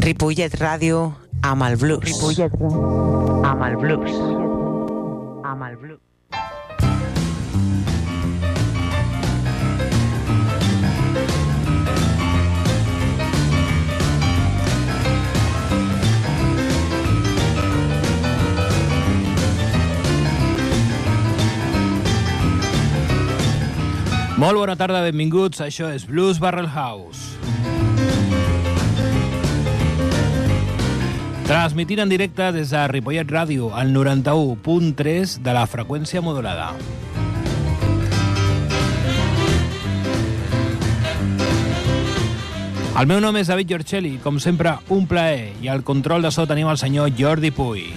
Ripollet Ràdio amb el blues. Ripollet amb el blues. Amb el blues. Molt bona tarda, benvinguts. Això és Blues Barrel House. Transmitint en directe des de Ripollet Ràdio, al 91.3 de la freqüència modulada. El meu nom és David Giorcelli, com sempre, un plaer, i al control de so tenim el senyor Jordi Puy.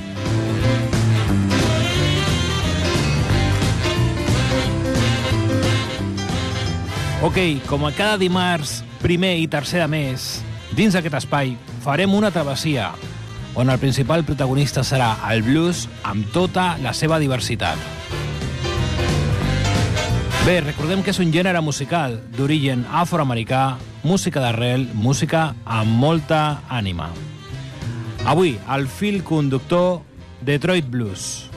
Ok, com a cada dimarts, primer i tercer de mes, dins d'aquest espai farem una travessia on el principal protagonista serà el blues amb tota la seva diversitat. Bé, recordem que és un gènere musical d'origen afroamericà, música d'arrel, música amb molta ànima. Avui, el fil conductor Detroit Blues.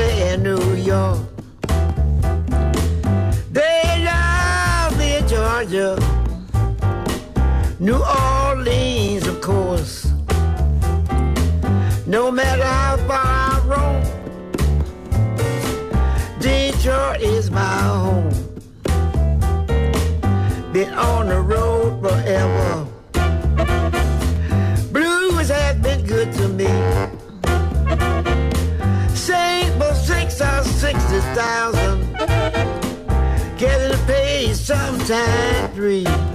Memphis, LA, New York. They love me in Georgia, New Orleans, thousand. Getting paid sometime three.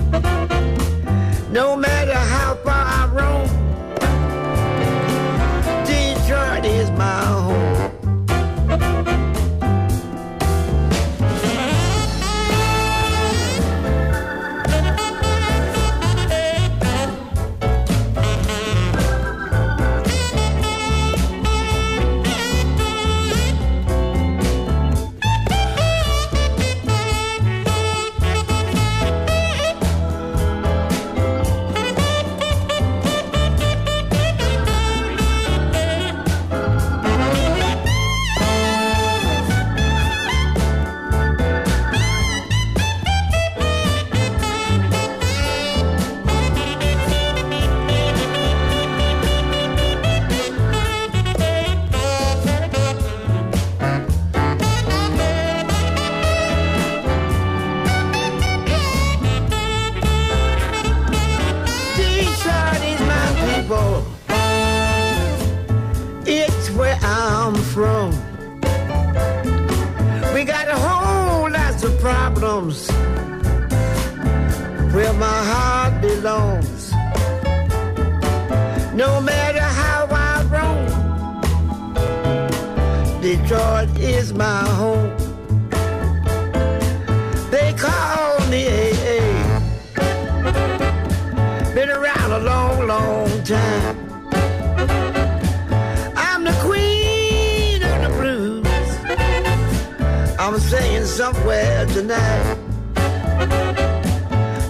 Somewhere tonight.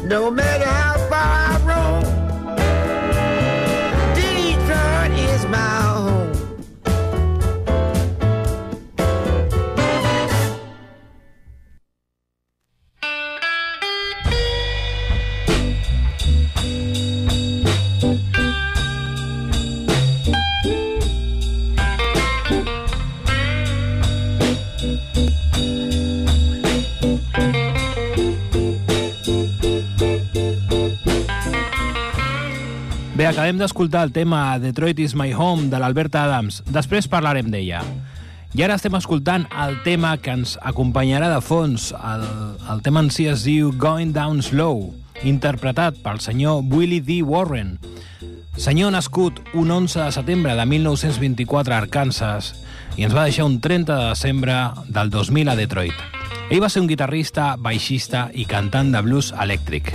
No matter how acabem d'escoltar el tema Detroit is my home de l'Alberta Adams. Després parlarem d'ella. I ara estem escoltant el tema que ens acompanyarà de fons. El, el tema en si es diu Going Down Slow, interpretat pel senyor Willie D. Warren, senyor nascut un 11 de setembre de 1924 a Arkansas i ens va deixar un 30 de desembre del 2000 a Detroit. Ell va ser un guitarrista, baixista i cantant de blues elèctric.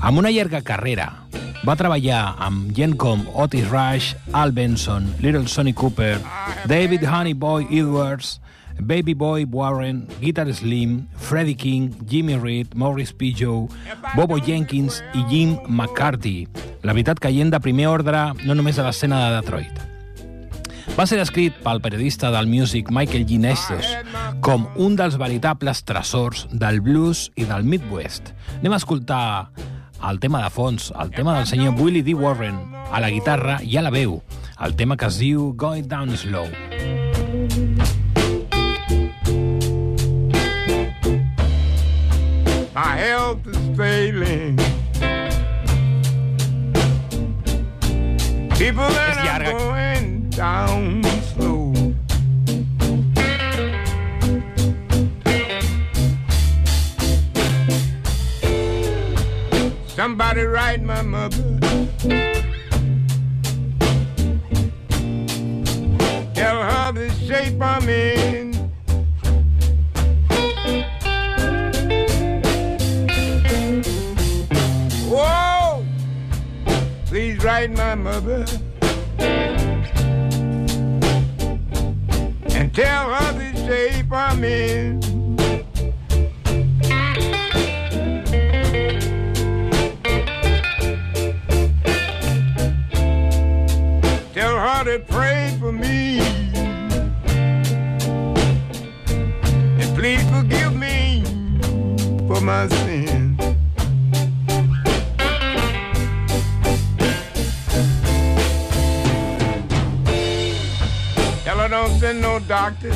Amb una llarga carrera, va treballar amb gent com Otis Rush, Al Benson, Little Sonny Cooper, David Honeyboy Edwards, Baby Boy Warren, Guitar Slim, Freddie King, Jimmy Reed, Morris Pidgeot, Bobo Jenkins i Jim McCarthy. La veritat caient de primer ordre no només a l'escena de Detroit. Va ser descrit pel periodista del music Michael G. Nestos com un dels veritables tresors del blues i del Midwest. Anem a escoltar el tema de fons, el tema del senyor Willie D. Warren, a la guitarra i a la veu, el tema que es diu Going Down Slow. My health is failing. People that are going down Somebody write my mother. Tell her the shape I'm in. Whoa! Please write my mother and tell her the shape I'm in. To pray for me. And please forgive me for my sins. Her don't send no doctor.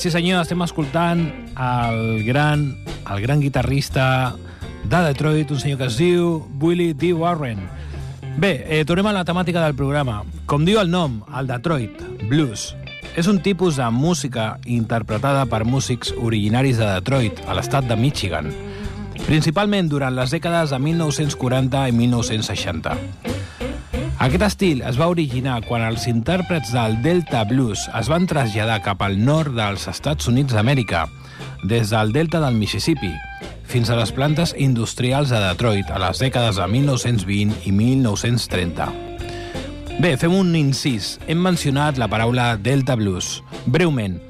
Sí senyor, estem escoltant el gran, el gran guitarrista de Detroit, un senyor que es diu Willie D. Warren. Bé, eh, tornem a la temàtica del programa. Com diu el nom, el Detroit Blues. És un tipus de música interpretada per músics originaris de Detroit, a l'estat de Michigan, principalment durant les dècades de 1940 i 1960. Aquest estil es va originar quan els intèrprets del Delta Blues es van traslladar cap al nord dels Estats Units d'Amèrica, des del delta del Mississippi fins a les plantes industrials de Detroit a les dècades de 1920 i 1930. Bé, fem un incís. Hem mencionat la paraula Delta Blues. Breument,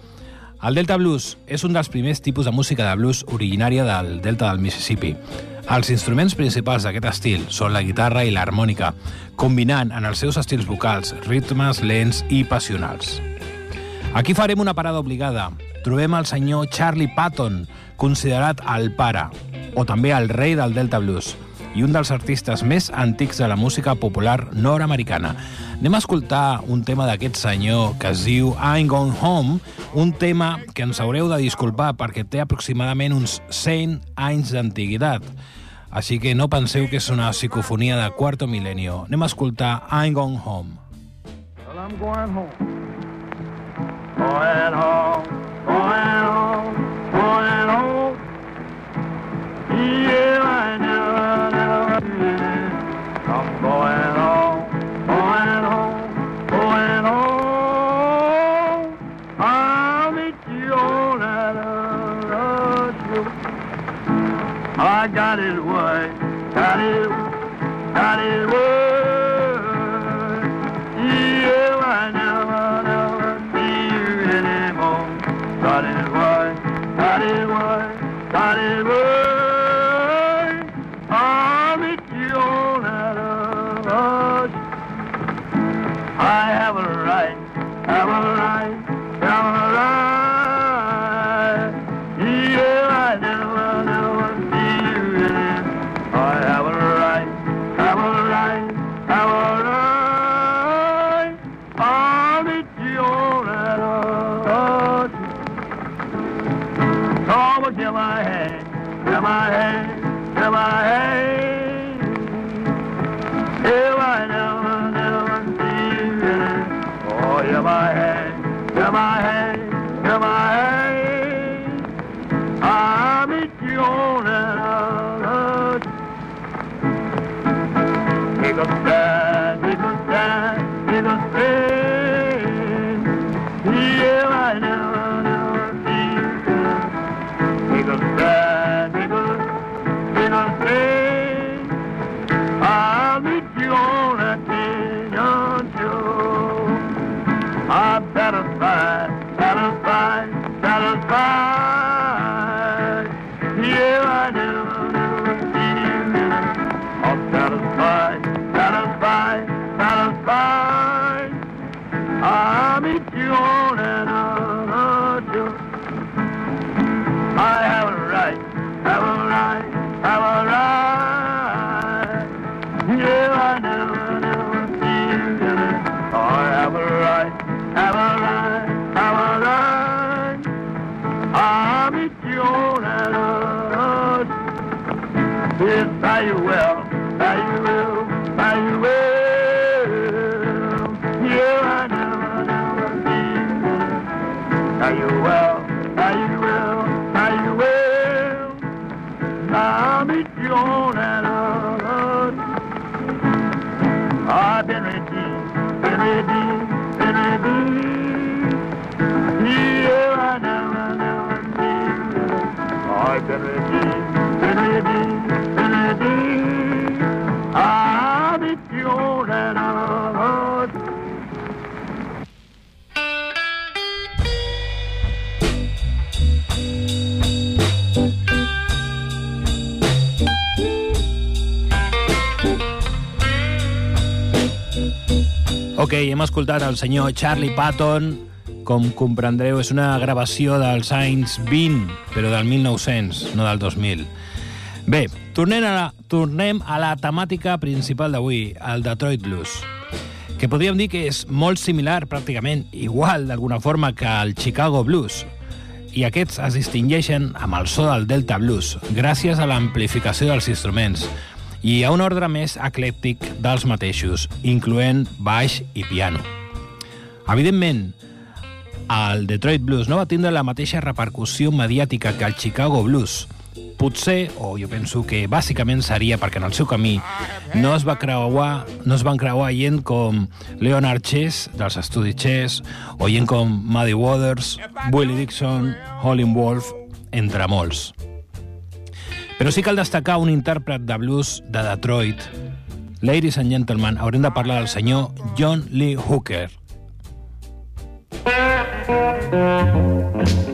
El Delta Blues és un dels primers tipus de música de blues originària del Delta del Mississippi. Els instruments principals d'aquest estil són la guitarra i l'harmònica, combinant en els seus estils vocals ritmes lents i passionals. Aquí farem una parada obligada. Trobem el senyor Charlie Patton, considerat el pare, o també el rei del Delta Blues, i un dels artistes més antics de la música popular nord-americana. Anem a escoltar un tema d'aquest senyor que es diu I'm Gone Home, un tema que ens haureu de disculpar perquè té aproximadament uns 100 anys d'antiguitat. Així que no penseu que és una psicofonia de quarto milenio. Anem a escoltar I'm Gone Home. Well, I'm going home. Going home, going home, going home. Yeah, I got it way, got it, got it way. Ok, hem escoltat el senyor Charlie Patton. Com comprendreu, és una gravació dels anys 20, però del 1900, no del 2000. Bé, tornem a la, tornem a la temàtica principal d'avui, el Detroit Blues, que podríem dir que és molt similar, pràcticament igual d'alguna forma que el Chicago Blues, i aquests es distingeixen amb el so del Delta Blues, gràcies a l'amplificació dels instruments, i a un ordre més eclèptic dels mateixos, incloent baix i piano. Evidentment, el Detroit Blues no va tindre la mateixa repercussió mediàtica que el Chicago Blues. Potser, o jo penso que bàsicament seria perquè en el seu camí no es va creuar, no es van creuar gent com Leonard Chess, dels estudis Chess, o gent com Muddy Waters, Willie Dixon, Holling Wolf, entre molts. Però sí cal destacar un intèrpret de blues de Detroit. Ladies and gentlemen, haurem de parlar del senyor John Lee Hooker. Thank the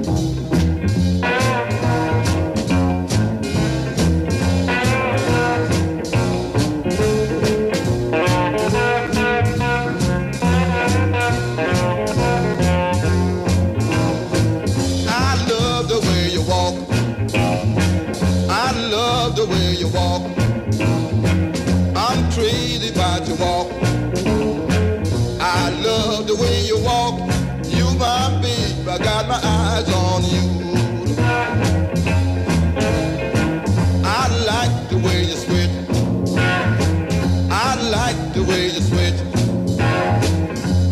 like the way you switch.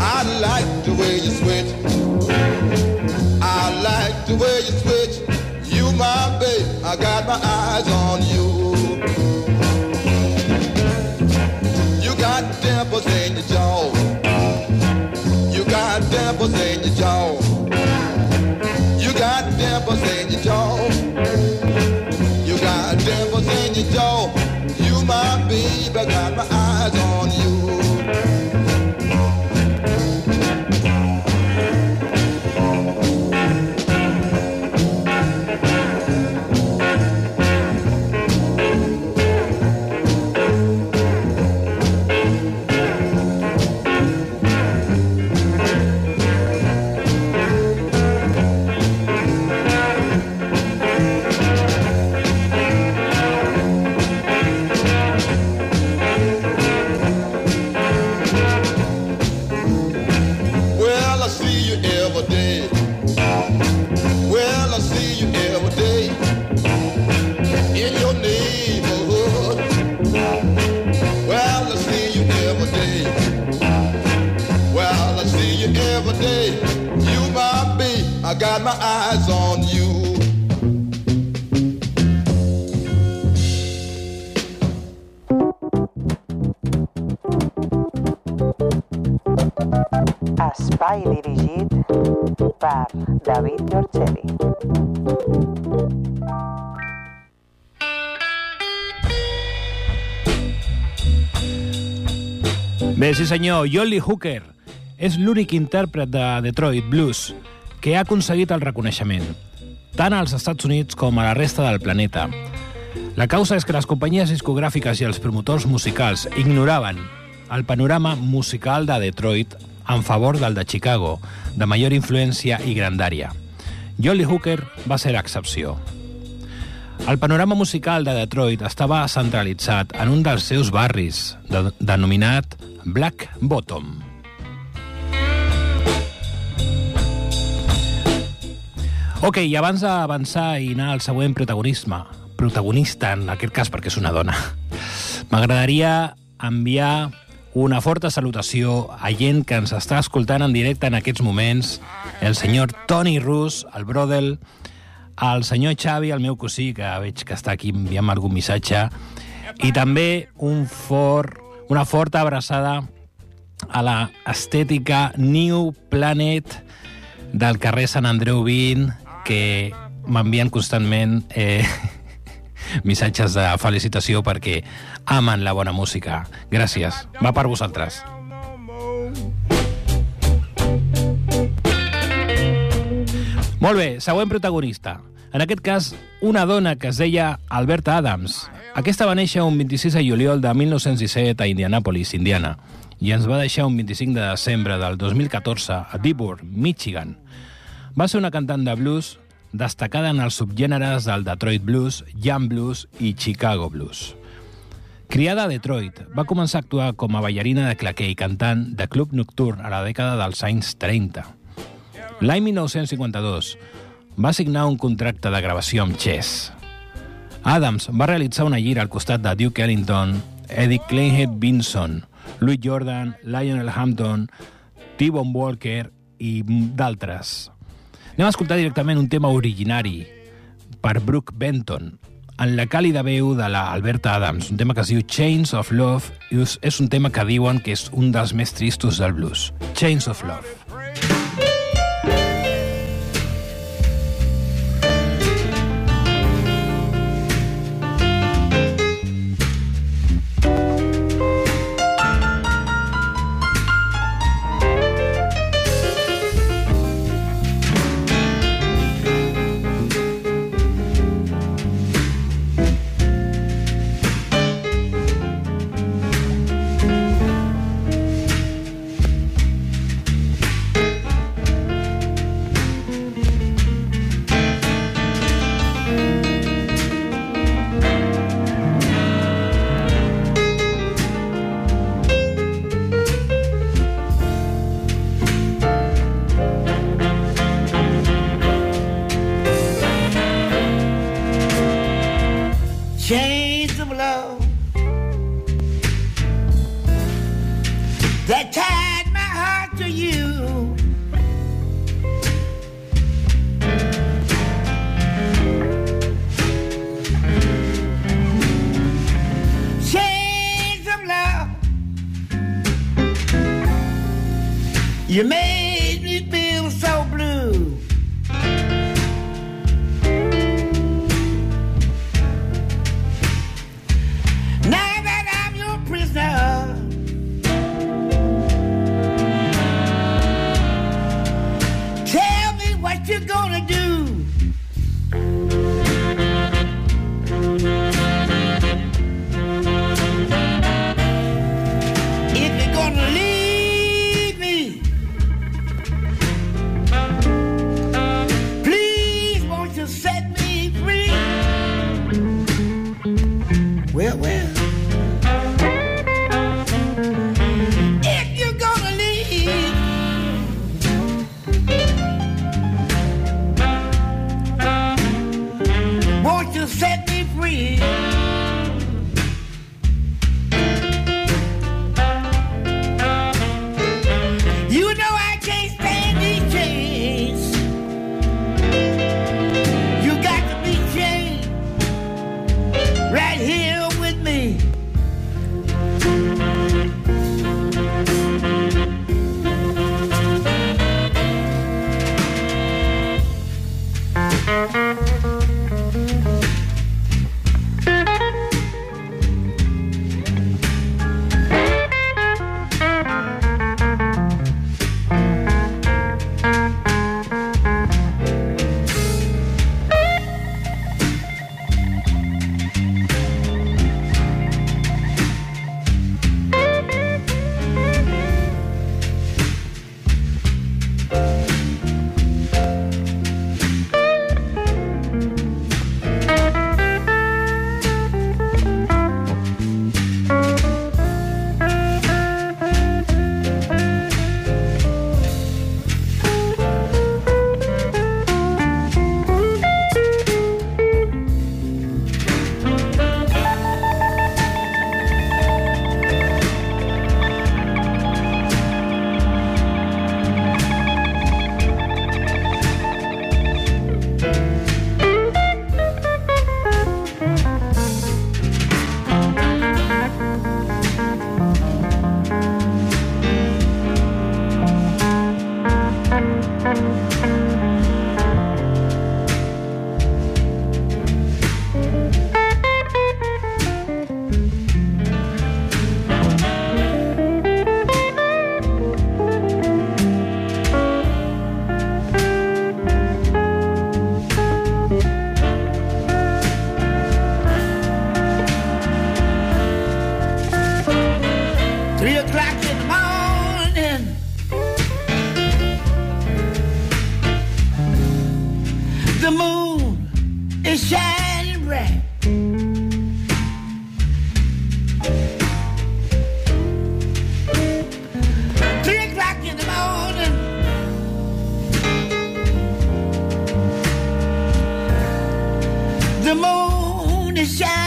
I like the way you switch. I like the way you switch. You my babe, I got my eyes on you. You got dimples in your jaw. You got dimples in your jaw. You got dimples in your jaw. You got dimples in your jaw. You my baby, I got my Bé, sí senyor, Jolly Hooker és l'únic intèrpret de Detroit Blues que ha aconseguit el reconeixement, tant als Estats Units com a la resta del planeta. La causa és que les companyies discogràfiques i els promotors musicals ignoraven el panorama musical de Detroit en favor del de Chicago, de major influència i grandària. Jolly Hooker va ser l'excepció. El panorama musical de Detroit estava centralitzat en un dels seus barris, de, denominat Black Bottom. Ok, i abans d'avançar i anar al següent protagonisme, protagonista en aquest cas perquè és una dona, m'agradaria enviar una forta salutació a gent que ens està escoltant en directe en aquests moments, el senyor Tony Rus, el Brodel, el senyor Xavi, el meu cosí, que veig que està aquí enviant algun missatge, i també un fort, una forta abraçada a la estètica New Planet del carrer Sant Andreu 20, que m'envien constantment eh, missatges de felicitació perquè amen la bona música. Gràcies. Va per vosaltres. Molt bé, següent protagonista. En aquest cas, una dona que es deia Alberta Adams. Aquesta va néixer un 26 de juliol de 1917 a Indianapolis, Indiana, i ens va deixar un 25 de desembre del 2014 a Dearborn, Michigan. Va ser una cantant de blues destacada en els subgèneres del Detroit Blues, Jam Blues i Chicago Blues. Criada a Detroit, va començar a actuar com a ballarina de claqué i cantant de club nocturn a la dècada dels anys 30. L'any 1952 va signar un contracte de gravació amb Chess. Adams va realitzar una gira al costat de Duke Ellington, Eddie Kleinhead Vinson, Louis Jordan, Lionel Hampton, T-Bone Walker i d'altres. Anem a escoltar directament un tema originari per Brooke Benton, en la càlida veu de la Alberta Adams, un tema que es diu Chains of Love, i és- un tema que diuen que és un dels més tristos del blues. Chains of Love. You made shine.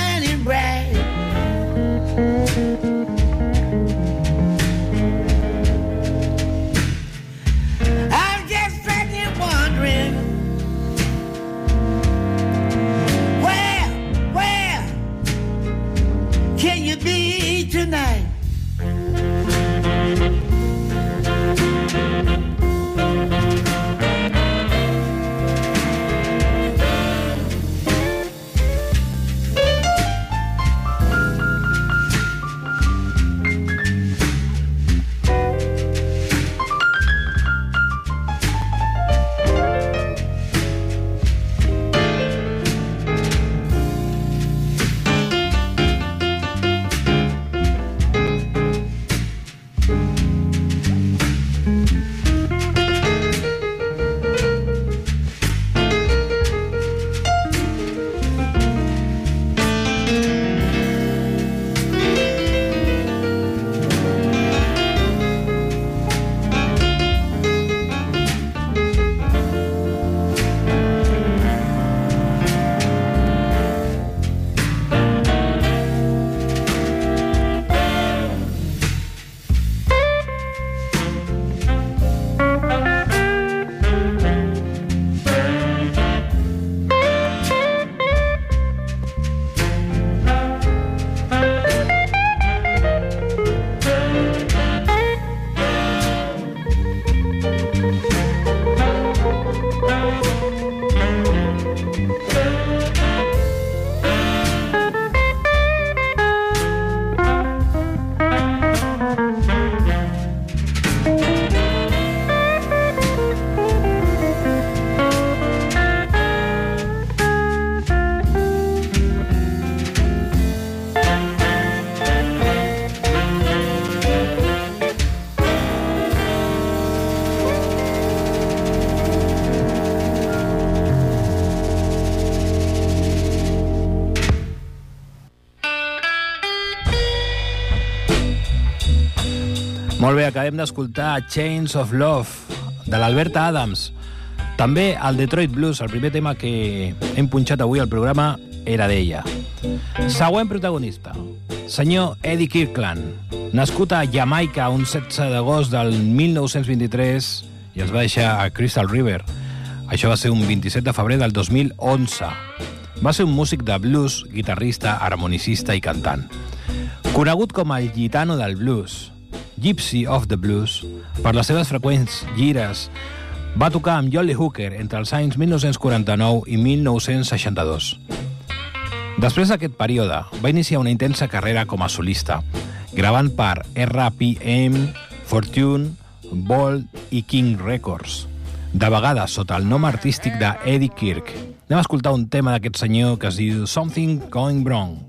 acabem d'escoltar Chains of Love, de l'Alberta Adams. També el Detroit Blues, el primer tema que hem punxat avui al programa, era d'ella. Següent protagonista, senyor Eddie Kirkland, nascut a Jamaica un 16 d'agost del 1923 i els va deixar a Crystal River. Això va ser un 27 de febrer del 2011. Va ser un músic de blues, guitarrista, harmonicista i cantant. Conegut com el gitano del blues, Gypsy of the Blues, per les seves freqüents gires, va tocar amb Jolly Hooker entre els anys 1949 i 1962. Després d'aquest període, va iniciar una intensa carrera com a solista, gravant per RPM, Fortune, Bold i King Records, de vegades sota el nom artístic d'Eddie Kirk. Anem a escoltar un tema d'aquest senyor que es diu Something Going Wrong.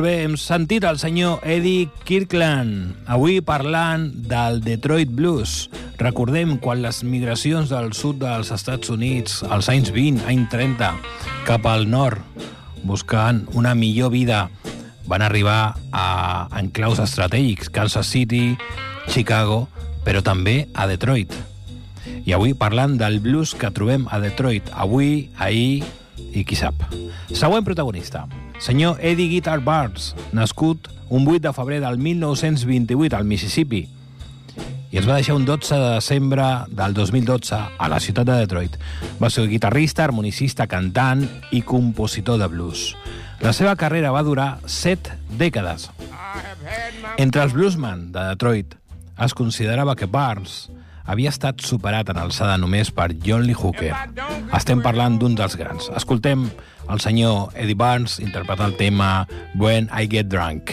Molt bé, hem sentit el senyor Eddie Kirkland, avui parlant del Detroit Blues. Recordem quan les migracions del sud dels Estats Units, als anys 20, any 30, cap al nord, buscant una millor vida, van arribar a enclaus estratègics, Kansas City, Chicago, però també a Detroit. I avui parlant del blues que trobem a Detroit, avui, ahir i qui sap. Següent protagonista, senyor Eddie Guitar Barnes, nascut un 8 de febrer del 1928 al Mississippi, i es va deixar un 12 de desembre del 2012 a la ciutat de Detroit. Va ser guitarrista, harmonicista, cantant i compositor de blues. La seva carrera va durar 7 dècades. Entre els bluesmen de Detroit es considerava que Barnes havia estat superat en alçada només per John Lee Hooker. Estem parlant d'un dels grans. Escoltem el senyor Eddie Barnes interpretar el tema When I Get Drunk.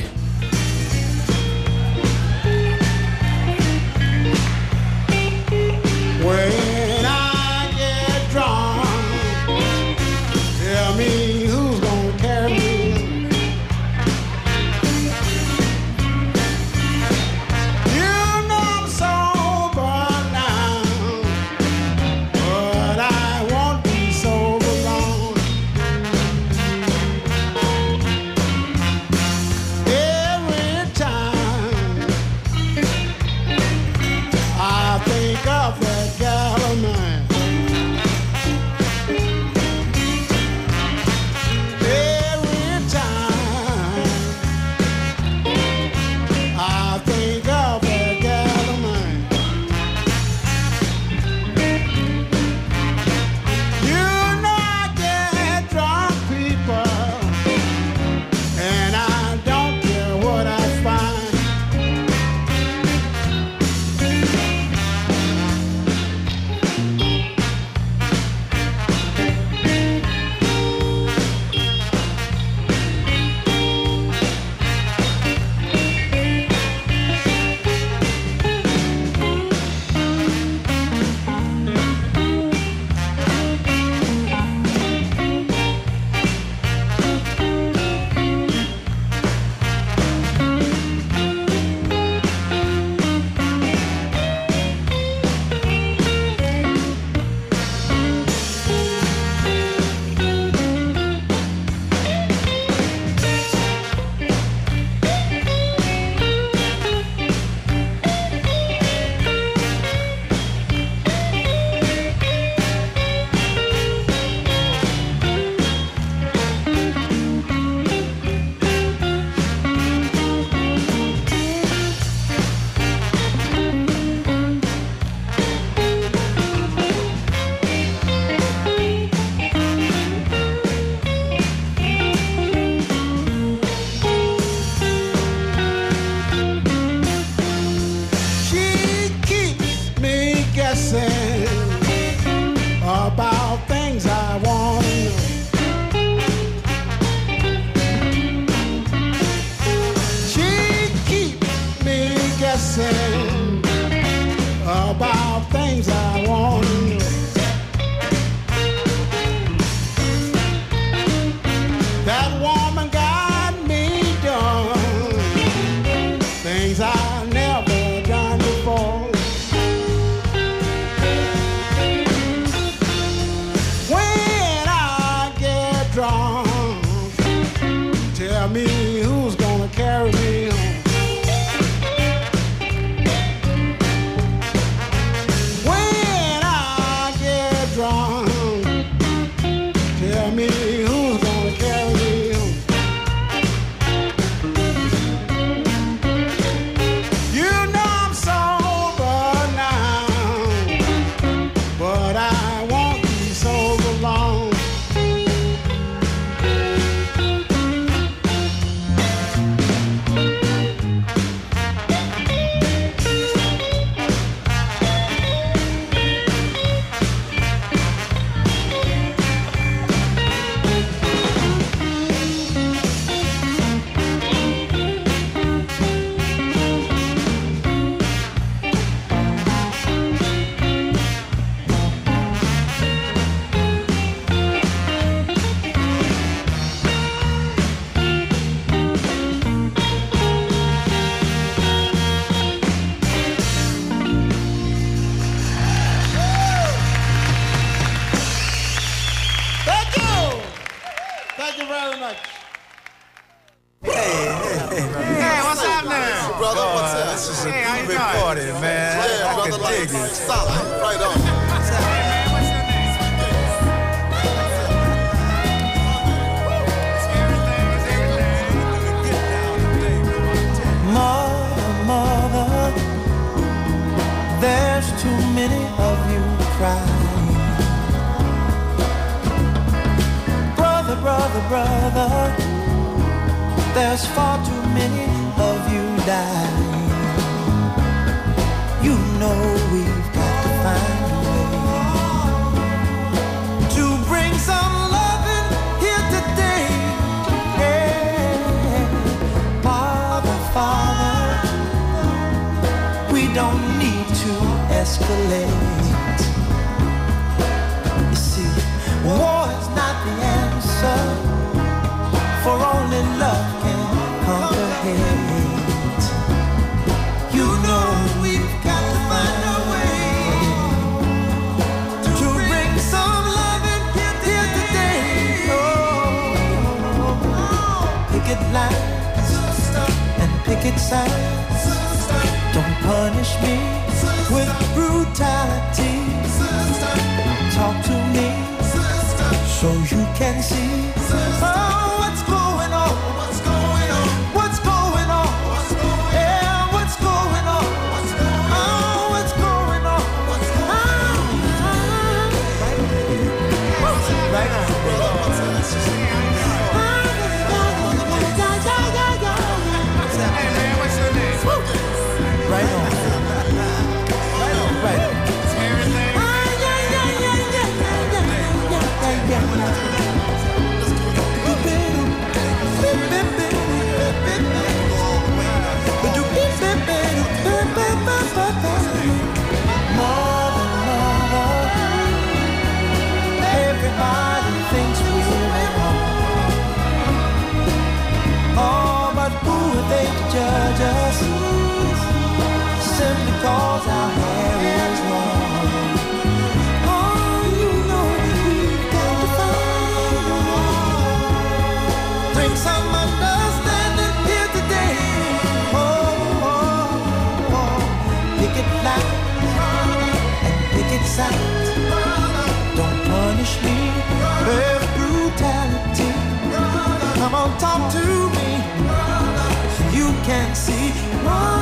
So you can see. What's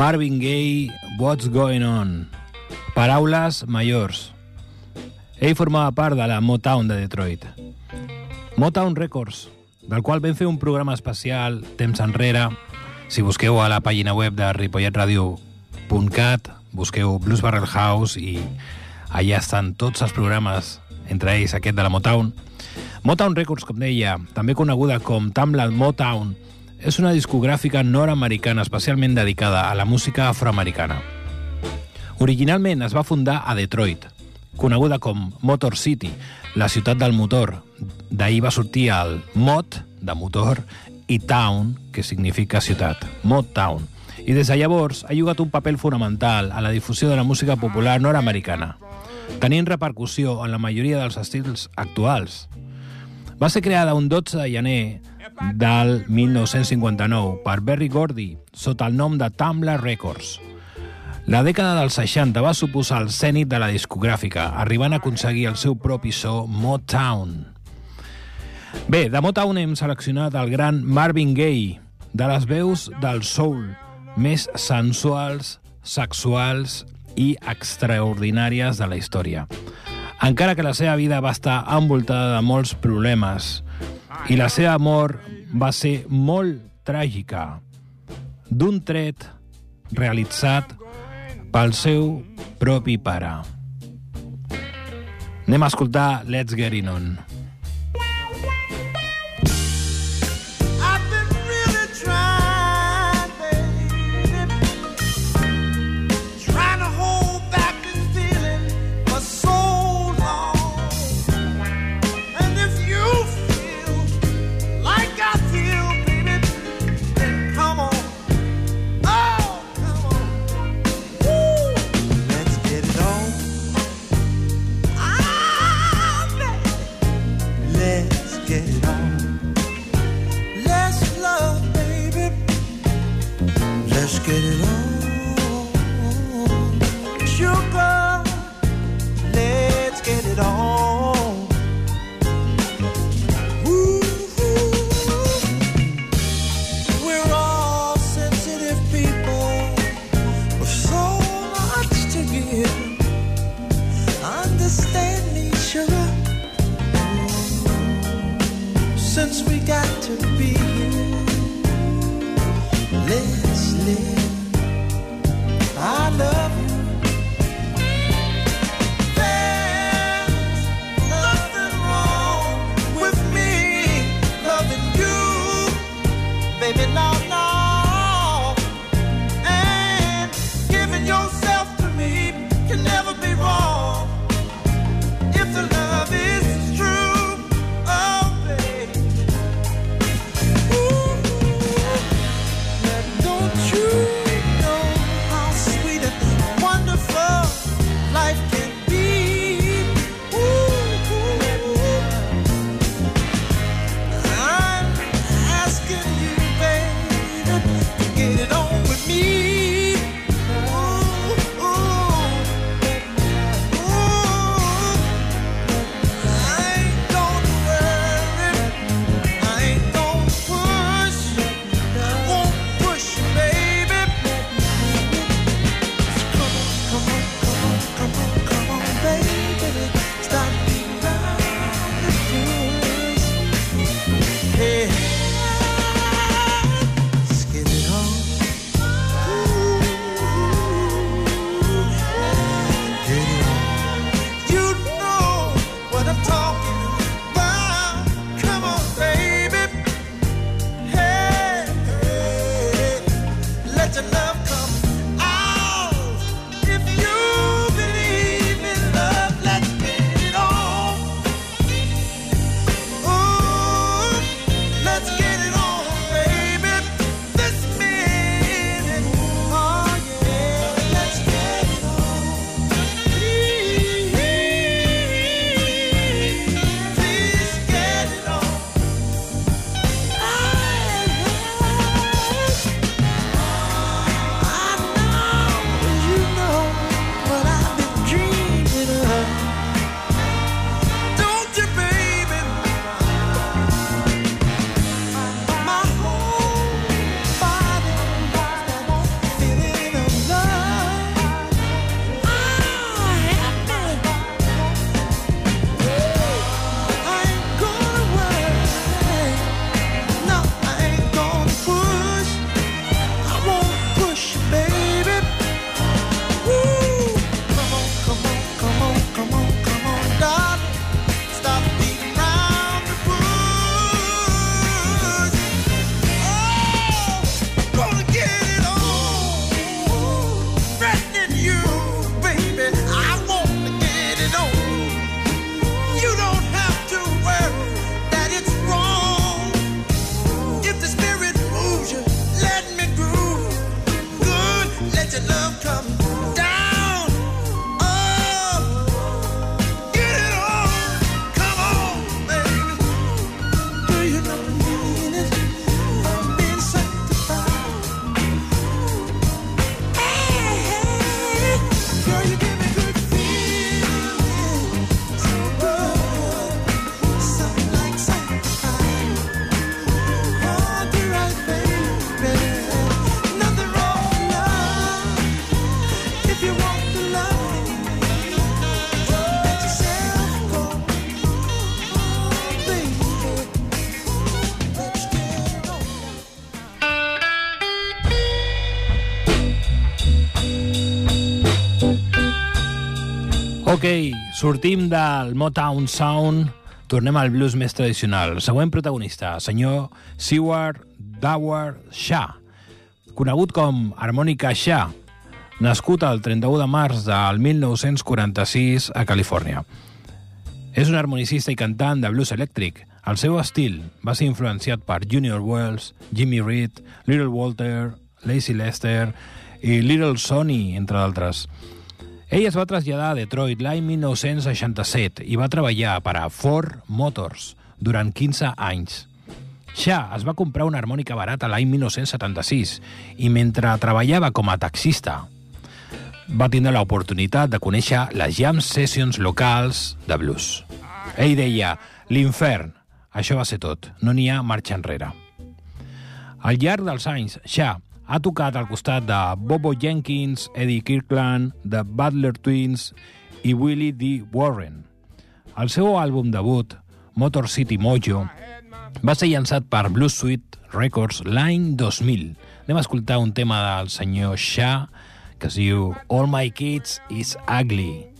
Marvin Gaye, What's Going On? Paraules majors. Ell formava part de la Motown de Detroit. Motown Records, del qual vam fer un programa especial temps enrere. Si busqueu a la pàgina web de ripolletradio.cat, busqueu Blues Barrel House i allà estan tots els programes, entre ells aquest de la Motown. Motown Records, com deia, també coneguda com Tamla Motown, és una discogràfica nord-americana especialment dedicada a la música afroamericana. Originalment es va fundar a Detroit, coneguda com Motor City, la ciutat del motor. D'ahir va sortir el Mot, de motor, i Town, que significa ciutat, Motown. I des de llavors ha jugat un paper fonamental a la difusió de la música popular nord-americana, tenint repercussió en la majoria dels estils actuals. Va ser creada un 12 de gener del 1959 per Berry Gordy sota el nom de Tamla Records. La dècada dels 60 va suposar el cènit de la discogràfica, arribant a aconseguir el seu propi so Motown. Bé, de Motown hem seleccionat el gran Marvin Gaye, de les veus del soul més sensuals, sexuals i extraordinàries de la història. Encara que la seva vida va estar envoltada de molts problemes i la seva mort va ser molt tràgica, d'un tret realitzat pel seu propi pare. Anem a escoltar Let's Get It On. Sortim del Motown Sound, tornem al blues més tradicional. El següent protagonista, senyor Seward Dawar Shah, conegut com Harmònica Shah, nascut el 31 de març del 1946 a Califòrnia. És un harmonicista i cantant de blues elèctric. El seu estil va ser influenciat per Junior Wells, Jimmy Reed, Little Walter, Lazy Lester i Little Sonny, entre d'altres. Ell es va traslladar a Detroit l'any 1967 i va treballar per a Ford Motors durant 15 anys. Shah es va comprar una harmònica barata l'any 1976 i mentre treballava com a taxista va tindre l'oportunitat de conèixer les jam sessions locals de blues. Ell deia, l'infern, això va ser tot, no n'hi ha marxa enrere. Al llarg dels anys, Shah ha tocat al costat de Bobo Jenkins, Eddie Kirkland, The Butler Twins i Willie D. Warren. El seu àlbum debut, Motor City Mojo, va ser llançat per Blue Suite Records l'any 2000. Anem a escoltar un tema del senyor Shah que es diu All My Kids is Ugly.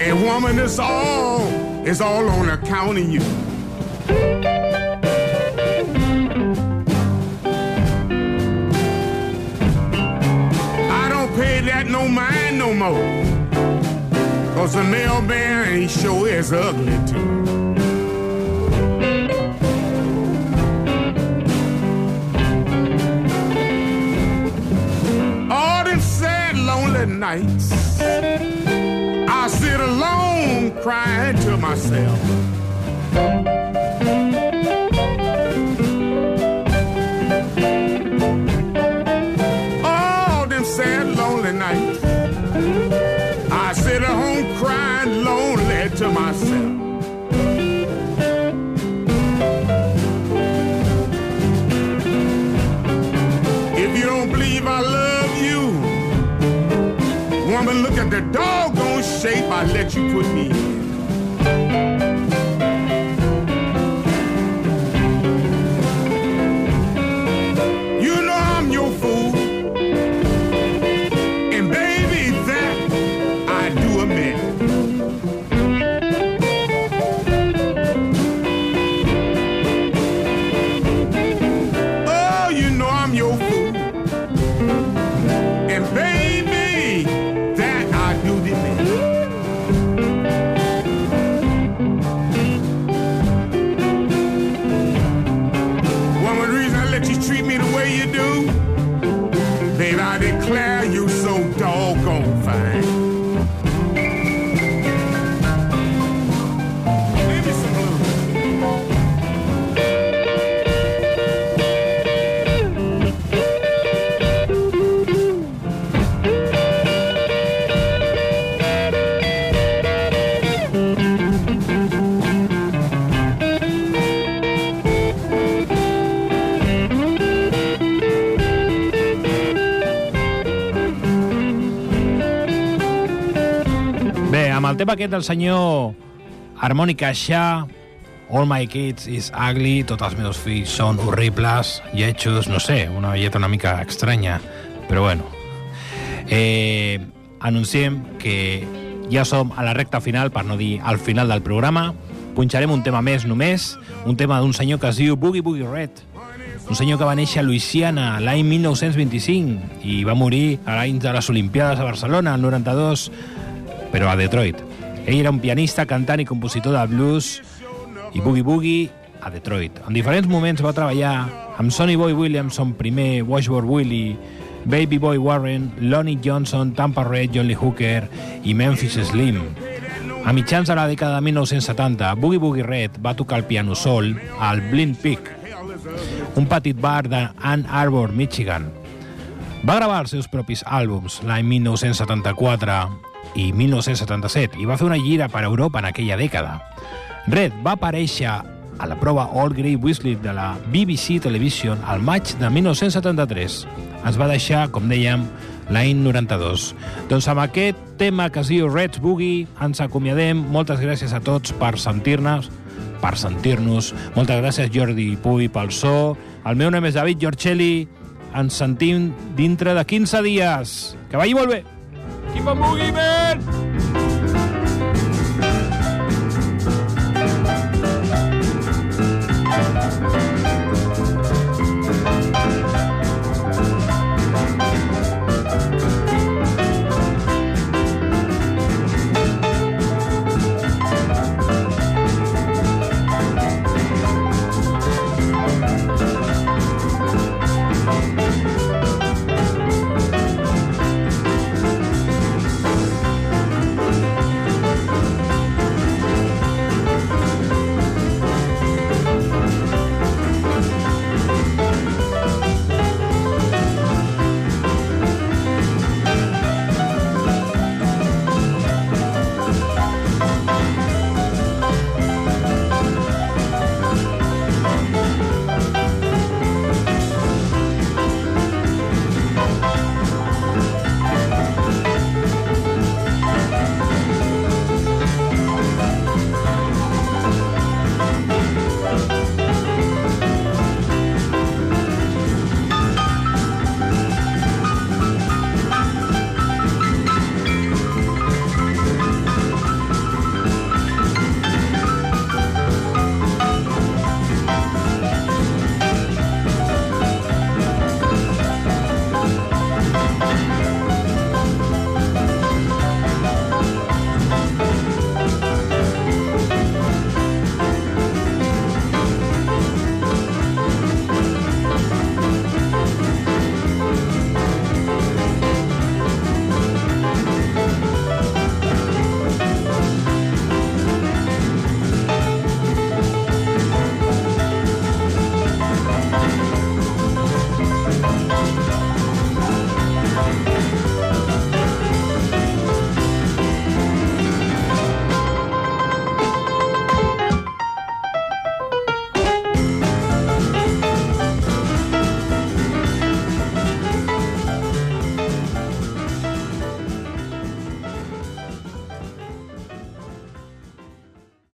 And woman, it's all, it's all on account of you. I don't pay that no mind no more. Cause the mailman, he sure is ugly too. Nights, I sit alone crying to myself. All them sad, lonely nights, I sit at home crying lonely to myself. If you don't believe I love woman, look at the doggone shape I let you put me in. El tema aquest del senyor Harmònica Shah, All my kids is ugly, tots els meus fills són horribles, lletjos, no sé, una lletra una mica estranya, però bueno. Eh, anunciem que ja som a la recta final, per no dir al final del programa. Punxarem un tema més només, un tema d'un senyor que es diu Boogie Boogie Red, un senyor que va néixer a Louisiana l'any 1925 i va morir a l'any de les Olimpiades a Barcelona, el 92, però a Detroit. Ell era un pianista, cantant i compositor de blues i boogie-boogie a Detroit. En diferents moments va treballar amb Sonny Boy Williamson, primer Washboard Willie, Baby Boy Warren, Lonnie Johnson, Tampa Red, John Lee Hooker i Memphis Slim. A mitjans de la dècada de 1970, Boogie Boogie Red va tocar el piano sol al Blind Peak, un petit bar de Ann Arbor, Michigan. Va gravar els seus propis àlbums l'any 1974 i 1977 i va fer una gira per Europa en aquella dècada. Red va aparèixer a la prova All Grey Whistle de la BBC Television al maig de 1973. Ens va deixar, com dèiem, l'any 92. Doncs amb aquest tema que es diu Red Boogie ens acomiadem. Moltes gràcies a tots per sentir-nos, per sentir-nos. Moltes gràcies Jordi Puy pel so. El meu nom és David Giorcelli. Ens sentim dintre de 15 dies. Que vagi molt bé. Keep on boogie, man!